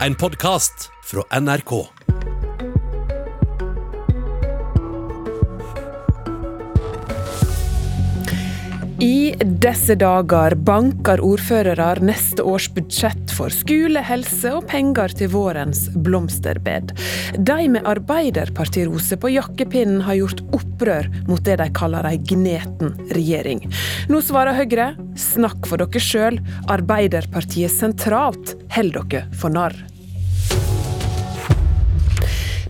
en podkast fra NRK. I disse dager banker ordførere neste års budsjett for skole, helse og penger til vårens blomsterbed. De med Arbeiderpartirose på jakkepinnen har gjort opprør mot det de kaller ei gneten regjering. Nå svarer Høyre snakk for dere sjøl, Arbeiderpartiet sentralt holder dere for narr.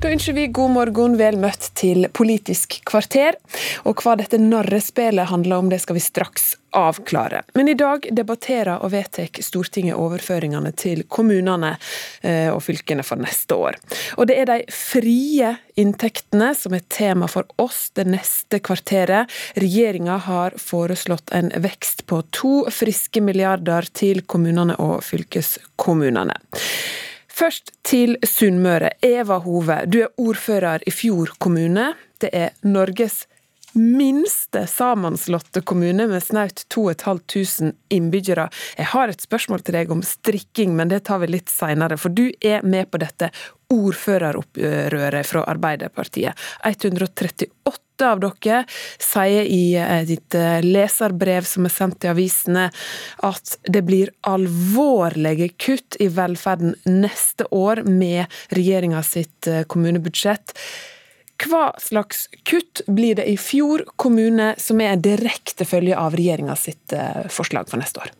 Da ønsker vi god morgen, vel møtt til Politisk kvarter. Og hva dette narrespillet handler om, det skal vi straks avklare. Men i dag debatterer og vedtar Stortinget overføringene til kommunene eh, og fylkene for neste år. Og det er de frie inntektene som er tema for oss det neste kvarteret. Regjeringa har foreslått en vekst på to friske milliarder til kommunene og fylkeskommunene. Først til Sunnmøre. Eva Hove, du er ordfører i Fjord kommune. Det er Norges minste sammenslåtte kommune med snaut 2500 innbyggere. Jeg har et spørsmål til deg om strikking, men det tar vi litt seinere. For du er med på dette ordføreropprøret fra Arbeiderpartiet. 138 av dere sier i ditt eh, leserbrev som er sendt til avisene, at det blir alvorlige kutt i velferden neste år med regjeringa sitt eh, kommunebudsjett. Hva slags kutt blir det i Fjord kommune, som er direkte følge av regjeringa sitt eh, forslag for neste år?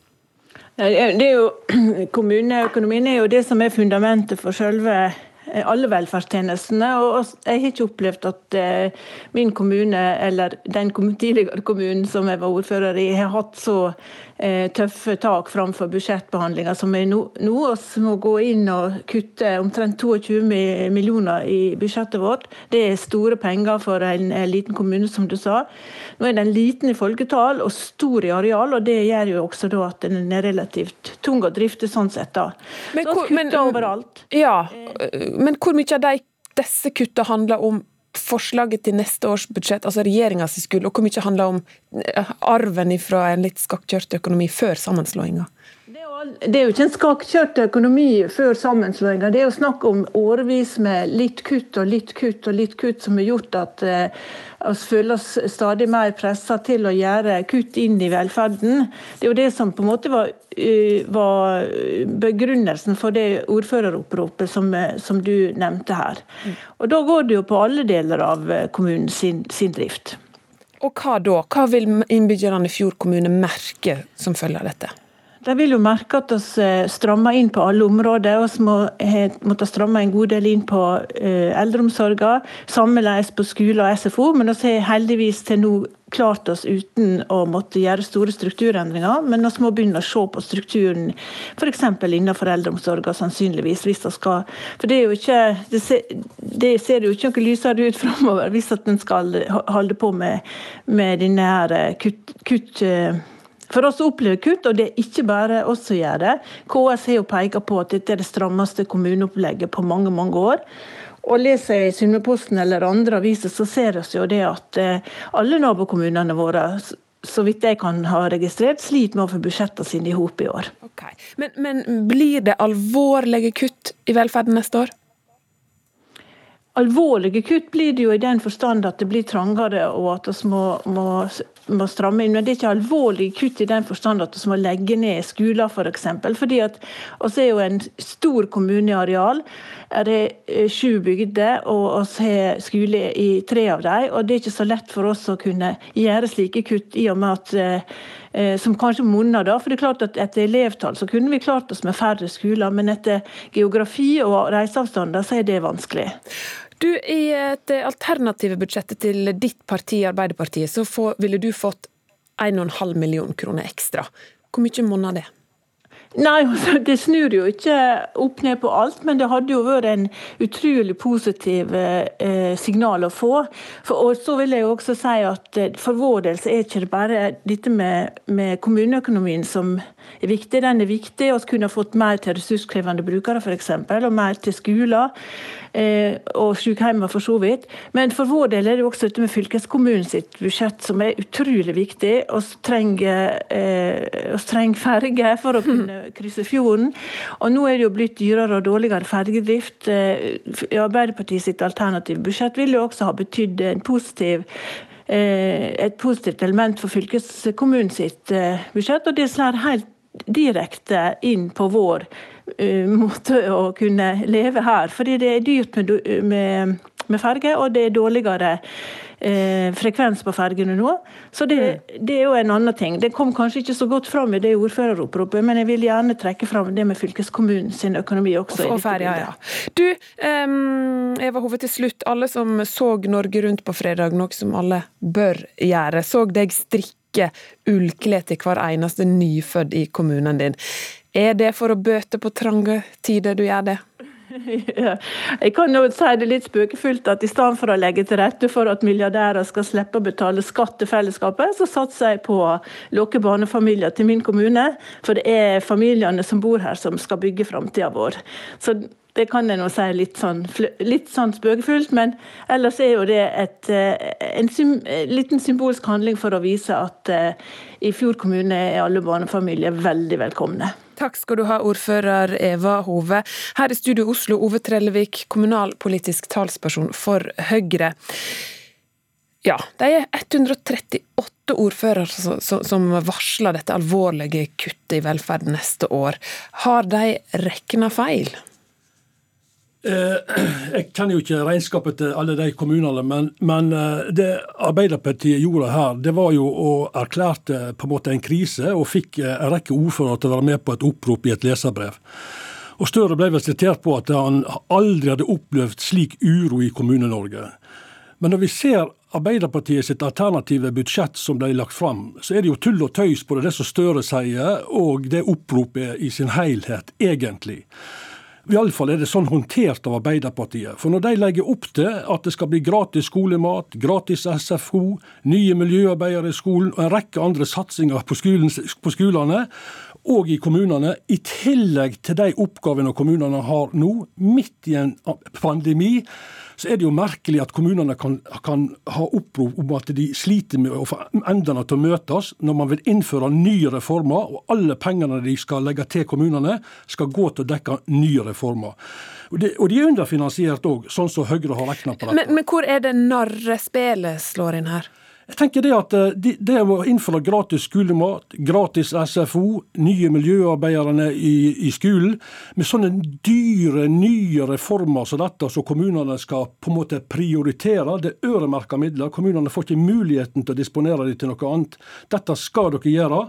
Det er jo, kommuneøkonomien er jo det som er fundamentet for selve Eh, alle velferdstjenestene. Og jeg har ikke opplevd at eh, min kommune, eller den tidligere kommunen som jeg var ordfører i, har hatt så eh, tøffe tak framfor budsjettbehandlinga som er nå. Vi må gå inn og kutte omtrent 22 millioner i budsjettet vårt. Det er store penger for en liten kommune, som du sa. Nå er den liten i folketall og stor i areal, og det gjør jo også at den er relativt tung å drifte sånn sett. da. Men, så kutter overalt. Ja, men hvor mye av de, disse kuttene handler om forslaget til neste års budsjett, altså regjeringas skyld, og hvor mye handler om eh, arven fra en litt skakkjørt økonomi før sammenslåinga? Det er jo ikke en skakkjørt økonomi før sammenslåinga. Det er jo snakk om årevis med litt kutt og litt kutt og litt kutt som har gjort at eh, vi føler oss stadig mer pressa til å gjøre kutt inn i velferden. Det er jo det som på en måte var, uh, var begrunnelsen for det ordføreroppropet som, som, du nevnte her. Mm. Og Da går det jo på alle deler av kommunen sin, sin drift. Og hva da? Hva vil innbyggerne i Fjord kommune merke som følge av dette? De vil jo merke at vi eh, strammer inn på alle områder. Vi må, måtte stramme en god del inn på uh, eldreomsorgen. Sammenleis på skole og SFO, men vi har heldigvis til nå klart oss uten å måtte gjøre store strukturendringer. Men vi må begynne å se på strukturen f.eks. innenfor eldreomsorgen, sannsynligvis. hvis det skal, For det, ikke, det, ser, det ser jo ikke noe lysere ut framover hvis en skal holde på med, med denne her eh, kutt, kutt for oss opplever kutt, og det er ikke bare oss som gjør det. KS har jo pekt på at dette er det strammeste kommuneopplegget på mange mange år. Og Leser jeg Sunnmørsposten eller andre aviser, så ser vi jo det at eh, alle nabokommunene våre så vidt jeg kan ha registrert, sliter med å få budsjettene sine i hop i år. Okay. Men, men blir det alvorlige kutt i velferden neste år? Alvorlige kutt blir det jo i den forstand at det blir trangere og at vi må, må, må, stramme inn. Men det er ikke alvorlige kutt i den forstand at vi må legge ned skoler. For eksempel. fordi at oss er jo en stor kommune i areal. Det er sju bygder, og oss har skole i tre av dem. Og det er ikke så lett for oss å kunne gjøre slike kutt, i og med at eh, eh, som kanskje monner. da, for det er klart at Etter elevtall så kunne vi klart oss med færre skoler, men etter geografi og reiseavstander så er det vanskelig. Du, I et alternative budsjettet til ditt parti, Arbeiderpartiet, så får, ville du fått 1,5 million kroner ekstra. Hvor mye monner det? Nei, altså, Det snur jo ikke opp ned på alt, men det hadde jo vært en utrolig positiv eh, signal å få. For, og så vil jeg jo også si at eh, For vår del så er det ikke bare dette med, med kommuneøkonomien som, viktig. Den er viktig. Vi kunne fått mer til ressurskrevende brukere f.eks., og mer til skoler. Eh, og sykehjemmer for så vidt. Men for vår del er det også dette med fylkeskommunen sitt budsjett som er utrolig viktig. Vi trenger, eh, trenger ferge for å kunne krysse fjorden. Og nå er det jo blitt dyrere og dårligere fergedrift. Eh, Arbeiderpartiet sitt alternative budsjett vil jo også ha betydd en positiv eh, et positivt element for fylkeskommunen sitt eh, budsjett, og det slår helt direkte inn på vår uh, måte å kunne leve her. Fordi det er dyrt med, med, med ferge, og det er dårligere uh, frekvens på fergene nå. Så det, mm. det, er jo en annen ting. Det kom kanskje ikke så godt fram i det ordføreroppropet, men jeg vil gjerne trekke fram det med fylkeskommunen sin økonomi også. Og, og ferja, ja. Du, um, Eva Hove, til slutt. Alle som så Norge Rundt på fredag, noe som alle bør gjøre, så deg strikke ikke ullklær til hver eneste nyfødt i kommunen din. Er det for å bøte på trange tider du gjør det? Jeg kan jo si det litt spøkefullt at i stedet for å legge til rette for at milliardærer skal slippe å betale skatt til fellesskapet, så satser jeg på å lokke barnefamilier til min kommune. For det er familiene som bor her som skal bygge framtida vår. Så det kan jeg nå si litt sånn, litt sånn spøkefullt, men ellers er jo det et, eh, en sym, liten symbolsk handling for å vise at uh, i Fjord kommune er alle barnefamilier veldig velkomne. Takk skal du ha, ordfører Eva Hove. Her i studio Oslo, Ove Trellevik, kommunalpolitisk talsperson for Høyre. Ja, de er 138 ordførere som varsler dette alvorlige kuttet i velferd neste år. Har de regna feil? Eh, jeg kjenner jo ikke regnskapet til alle de kommunene, men, men, eh, det Arbeiderpartiet gjorde her, det var jo å erklærte på en måte en krise, og fikk eh, en rekke ordførere til å være med på et opprop i et leserbrev. Og Støre ble vel sitert på at han aldri hadde opplevd slik uro i Kommune-Norge. Men når vi ser Arbeiderpartiet sitt alternative budsjett som ble lagt fram, så er det jo tull og tøys på det som Støre sier, og det oppropet i sin helhet, egentlig. Iallfall er det sånn håndtert av Arbeiderpartiet. For når de legger opp til at det skal bli gratis skolemat, gratis SFO, nye miljøarbeidere i skolen og en rekke andre satsinger på, skolen, på skolene og i kommunene, i tillegg til de oppgavene kommunene har nå, midt i en pandemi, så er det jo merkelig at kommunene kan, kan ha opprop om at de sliter med å få endene til å møtes, når man vil innføre nye reformer, og alle pengene de skal legge til kommunene, skal gå til å dekke nye reformer. Og, det, og de er underfinansiert òg, sånn som Høyre har regna på dette. Men, men hvor er det narrespelet slår inn her? Jeg tenker Det at eh, det å innføre gratis skolemat, gratis SFO, nye miljøarbeidere i, i, skolen, med sånne dyre, nye reformer som dette, som kommunene skal på en måte prioritere, det er øremerka midler. Kommunene får ikke muligheten til å disponere dem til noe annet. Dette skal dere gjøre.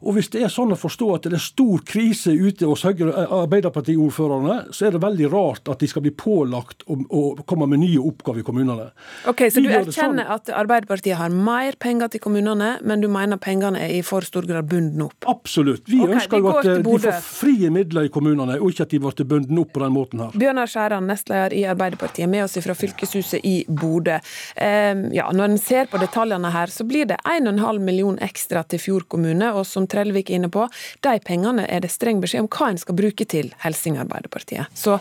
Og Hvis det er sånn å forstå at det er stor krise ute hos Arbeiderparti-ordførerne, så er det veldig rart at de skal bli pålagt å, å komme med nye oppgaver i kommunene. Ok, Så de du erkjenner sånn. at Arbeiderpartiet har mer penger til kommunene, men du mener pengene er i for stor grad bundet opp? Absolutt. Vi okay, ønsker jo at eh, de får frie midler i kommunene, og ikke at de blir bundet opp på den måten her. Bjørnar Skjæran, nestleder i Arbeiderpartiet, med oss fra fylkeshuset i Bodø. Um, ja, når en ser på detaljene her, så blir det 1,5 million ekstra til Fjord kommune. og som Trellevik er inne på, de pengene er det streng beskjed om hva en skal bruke til, Helsing Arbeiderpartiet. Så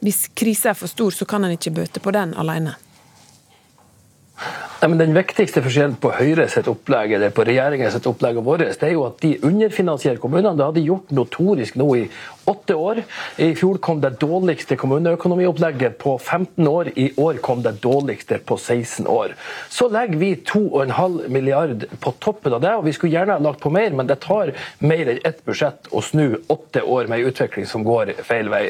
hvis krisa er for stor, så kan en ikke bøte på den alene. Nei, men Den viktigste forskjellen på Høyre sitt opplegg eller på regjeringens opplegg og vårt, det er jo at de underfinansierer kommunene. Det har de gjort notorisk nå i åtte år. I fjor kom det dårligste kommuneøkonomiopplegget på 15 år. I år kom det dårligste på 16 år. Så legger vi 2,5 milliard på toppen av det, og vi skulle gjerne ha lagt på mer, men det tar mer enn ett budsjett å snu åtte år med en utvikling som går feil vei.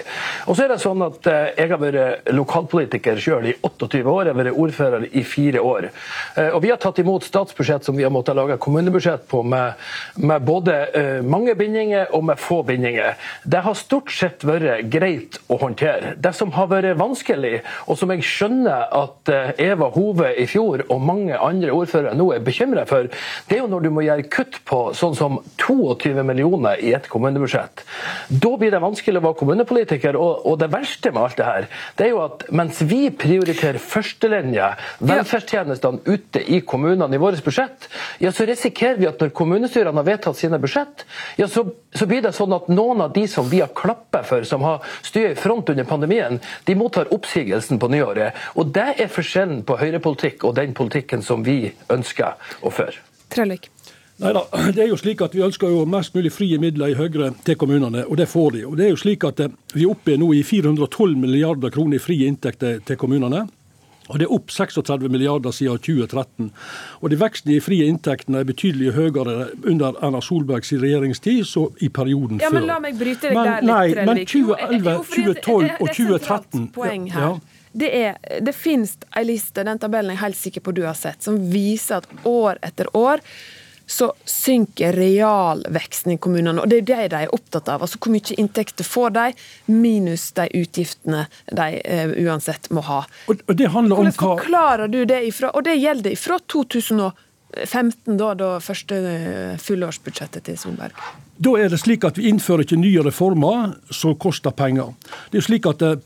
Og så er det sånn at eh, Jeg har vært lokalpolitiker sjøl i 28 år, jeg har vært ordfører i fire år. Eh, og Vi har tatt imot statsbudsjett som vi har måttet lage kommunebudsjett på, med, med både eh, mange bindinger og med få bindinger. Det har har stort sett vært greit å håndtere. Det som har vært vanskelig, og som jeg skjønner at eh, Eva Hove i fjor og mange andre ordførere nå er bekymra for, det er jo når du må gjøre kutt på sånn som 22 millioner i et kommunebudsjett. Da blir det vanskelig å være kommunepolitiker. Og, og det verste med alt det her, det er jo at mens vi prioriterer førstelinje, velferdstjenestene ute i kommunene i vårt budsjett, ja, så risikerer vi at når kommunestyrene har vedtatt sine budsjett, ja, så, så, blir det sånn at noen av de som vi har klappet for, som har styrt i front under pandemien, de mottar oppsigelsen på nyåret. Og Det er forskjellen på høyrepolitikk og den politikken som vi ønsker å føre. Trellik. Neida, det er jo slik at Vi ønsker jo mest mulig frie midler i Høyre til kommunene, og det får de. Og det er jo slik at eh, Vi er oppe nå i 412 milliarder kroner i frie inntekter til kommunene. Og Det er opp 36 milliarder siden 2013. Og de Veksten i frie inntektene er betydelig høyere under Erna Solbergs regjeringstid så i perioden ja, før. Men la meg bryte deg men, der litt, nei, Men 2011, 2012 og 2013 poeng her. Ja. Det, er, det finnes ei liste, den tabellen er jeg helt sikker på du har sett, som viser at år etter år så synker realveksten i kommunene. Og det er det de er opptatt av. Altså Hvor mye inntekter får de, minus de utgiftene de uh, uansett må ha. Og, det handler om Hvordan forklarer du det ifra, og det gjelder ifra 2015, da, da første eh, fullårsbudsjettet til Solberg? Da er det slik at Vi innfører ikke nye reformer som koster penger. Det er slik at eh,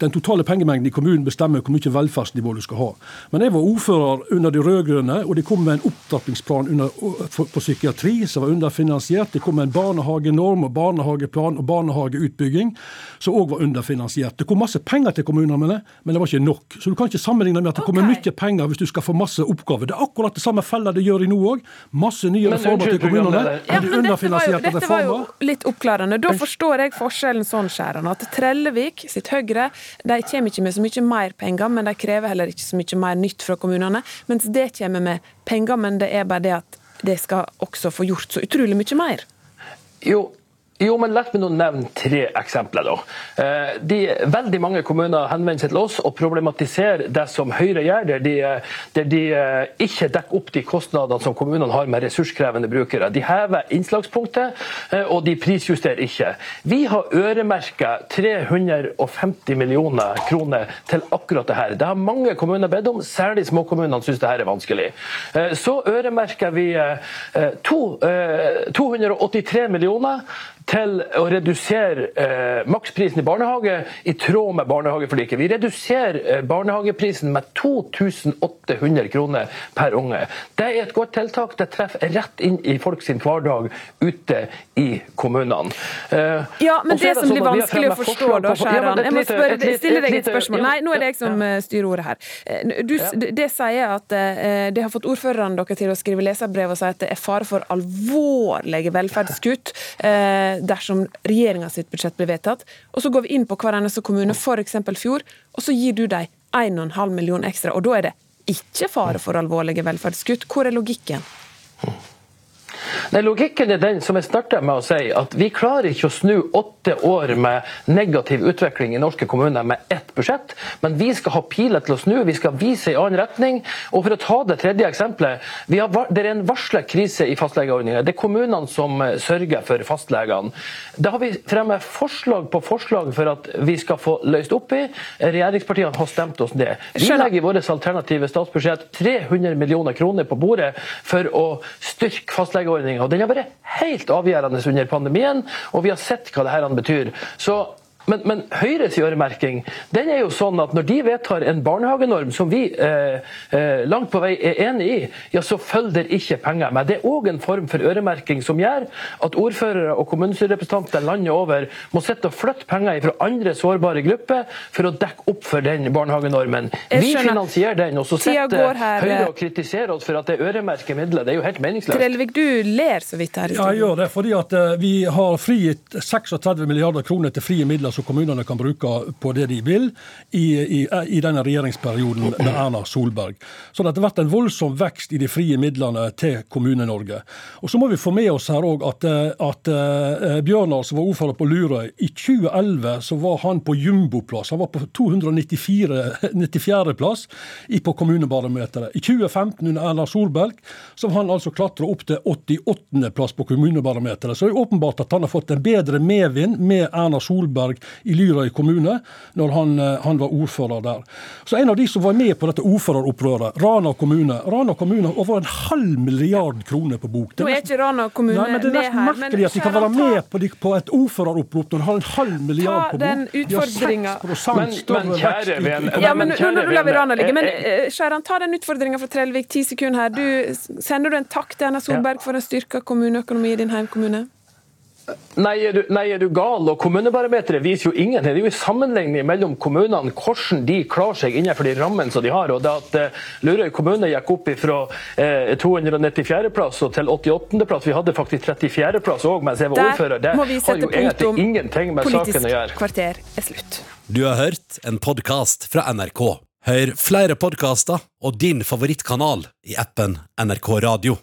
Den totale pengemengden i kommunen bestemmer hvor mye velferdsnivå du skal ha. Men jeg var ordfører under de rød-grønne, og de kom med en opptrappingsplan under, for, på psykiatri som var underfinansiert. Det kom med en barnehagenorm og barnehageplan og barnehageutbygging som òg var underfinansiert. Det kom masse penger til kommunene, men det var ikke nok. Så du kan ikke sammenligne med at det kommer okay. mye penger hvis du skal få masse oppgaver. Det er akkurat det samme fella det gjør i nå òg. Masse nye reformer til kommunene. Men det var jo, dette var jo litt oppklarende. Da forstår jeg forskjellen sånn, Skjæran, at Trellevik sitt Høyre de kommer ikke med så mye mer penger, men de krever heller ikke så mye mer nytt fra kommunene. Mens det kommer med penger, men det er bare det at de skal også få gjort så utrolig mye mer. Jo, jo, men La meg nå nevne tre eksempler. da. Eh, de, veldig mange kommuner henvender seg til oss og problematiserer det som Høyre gjør, der de, der de eh, ikke dekker opp de kostnadene som kommunene har med ressurskrevende brukere. De hever innslagspunktet, eh, og de prisjusterer ikke. Vi har øremerka 350 millioner kroner til akkurat det her. Det har mange kommuner bedt om, særlig småkommunene syns det her er vanskelig. Så øremerker vi to, 283 millioner til å redusere eh, maksprisen i barnehage i tråd med barnehageforliket. Vi reduserer eh, barnehageprisen med 2800 kroner per unge. Det er et godt tiltak. Det treffer rett inn i folk sin hverdag ute i kommunene. Eh, ja, men det, det som sånn blir vanskelig å forstå, da, Skjæran Jeg må spørre, stille deg et spørsmål. Nei, nå er det jeg som ja. Eh, styrer ordet her. Eh, du, det sier at eh, det har fått ordførerne dere til å skrive leserbrev og si at det er fare for alvorlige velferdskutt. Eh, dersom regjeringa sitt budsjett blir vedtatt. Og så går vi inn på hver eneste kommune, f.eks. Fjord, og så gir du dem 1,5 million ekstra. Og da er det ikke fare for alvorlige velferdskutt. Hvor er logikken? Nei, Logikken er den som jeg starta med å si, at vi klarer ikke å snu åtte år med negativ utvikling i norske kommuner med ett budsjett, men vi skal ha piler til å snu, vi skal vise i annen retning. Og for å ta det tredje eksempelet, har, det er en varslet krise i fastlegeordninga. Det er kommunene som eh, sørger for fastlegene. Da har vi fremmet forslag på forslag for at vi skal få løst opp i. Regjeringspartiene har stemt oss ned. Vi legger i vårt alternative statsbudsjett 300 millioner kroner på bordet for å styrke fastlegeordninga og den har vært helt avgjørende under pandemien, og vi har sett hva det her betyr. Så men, men Høyres øremerking den er jo sånn at når de vedtar en barnehagenorm som vi eh, eh, langt på vei er enig i, ja, så følger det ikke penger med. Det er òg en form for øremerking som gjør at ordførere og kommunestyrerepresentanter landet over må sitte og flytte penger fra andre sårbare grupper for å dekke opp for den barnehagenormen. Vi finansierer den, og så sitter Høyre og kritiserer oss for at det er øremerkede midler. Det er jo helt meningsløst. Trellevik, du ler så vidt her. Ja, jeg gjør det fordi at uh, vi har frigitt 36 milliarder kroner til frie midler som kommunene kan bruke på det de vil i, i, i denne regjeringsperioden med Erna Solberg. Så det har vært en voldsom vekst i de frie midlene til Kommune-Norge. Og Så må vi få med oss her òg at, at uh, Bjørnar, som var ordfører på Lurøy, i 2011 så var han på jumboplass. Han var på 294. plass på kommunebarometeret. I 2015 under Erna Solberg så var han altså klatra opp til 88. plass på kommunebarometeret. Så det er åpenbart at han har fått en bedre medvind med Erna Solberg i Lyrøy kommune når han, eh, han, var ordfører der. Så En av de som var med på dette ordføreropprøret, Rana kommune Rana kommune har over en halv milliard kroner på bok. Det er ikke Rana kommune Nei, men Det er nesten merkelig at de kan være med på, de, på et ordføreropprop når de har en halv milliard på bok. Ta den utfordringa. Men, men kjære ja, men, Nå lar vi Rana ligge. Men eh, Skjæran, ta den utfordringa fra Trellevik, ti sekunder her. Du, sender du en takk til Erna Solberg for en styrka kommuneøkonomi i din heimkommune? Nei er, du, nei, er du gal? Og Kommunebarometeret viser jo ingen. Det er jo en sammenligning mellom kommunene, hvordan de klarer seg innenfor de rammene som de har. og det at eh, Lurøy kommune gikk opp fra eh, 294.-plass til 88.-plass. Vi hadde faktisk 34.-plass òg mens jeg var Der ordfører. Det har jo egentlig ingenting med saken å gjøre. Politisk kvarter er slutt. Du har hørt en podkast fra NRK. Hør flere podkaster og din favorittkanal i appen NRK Radio.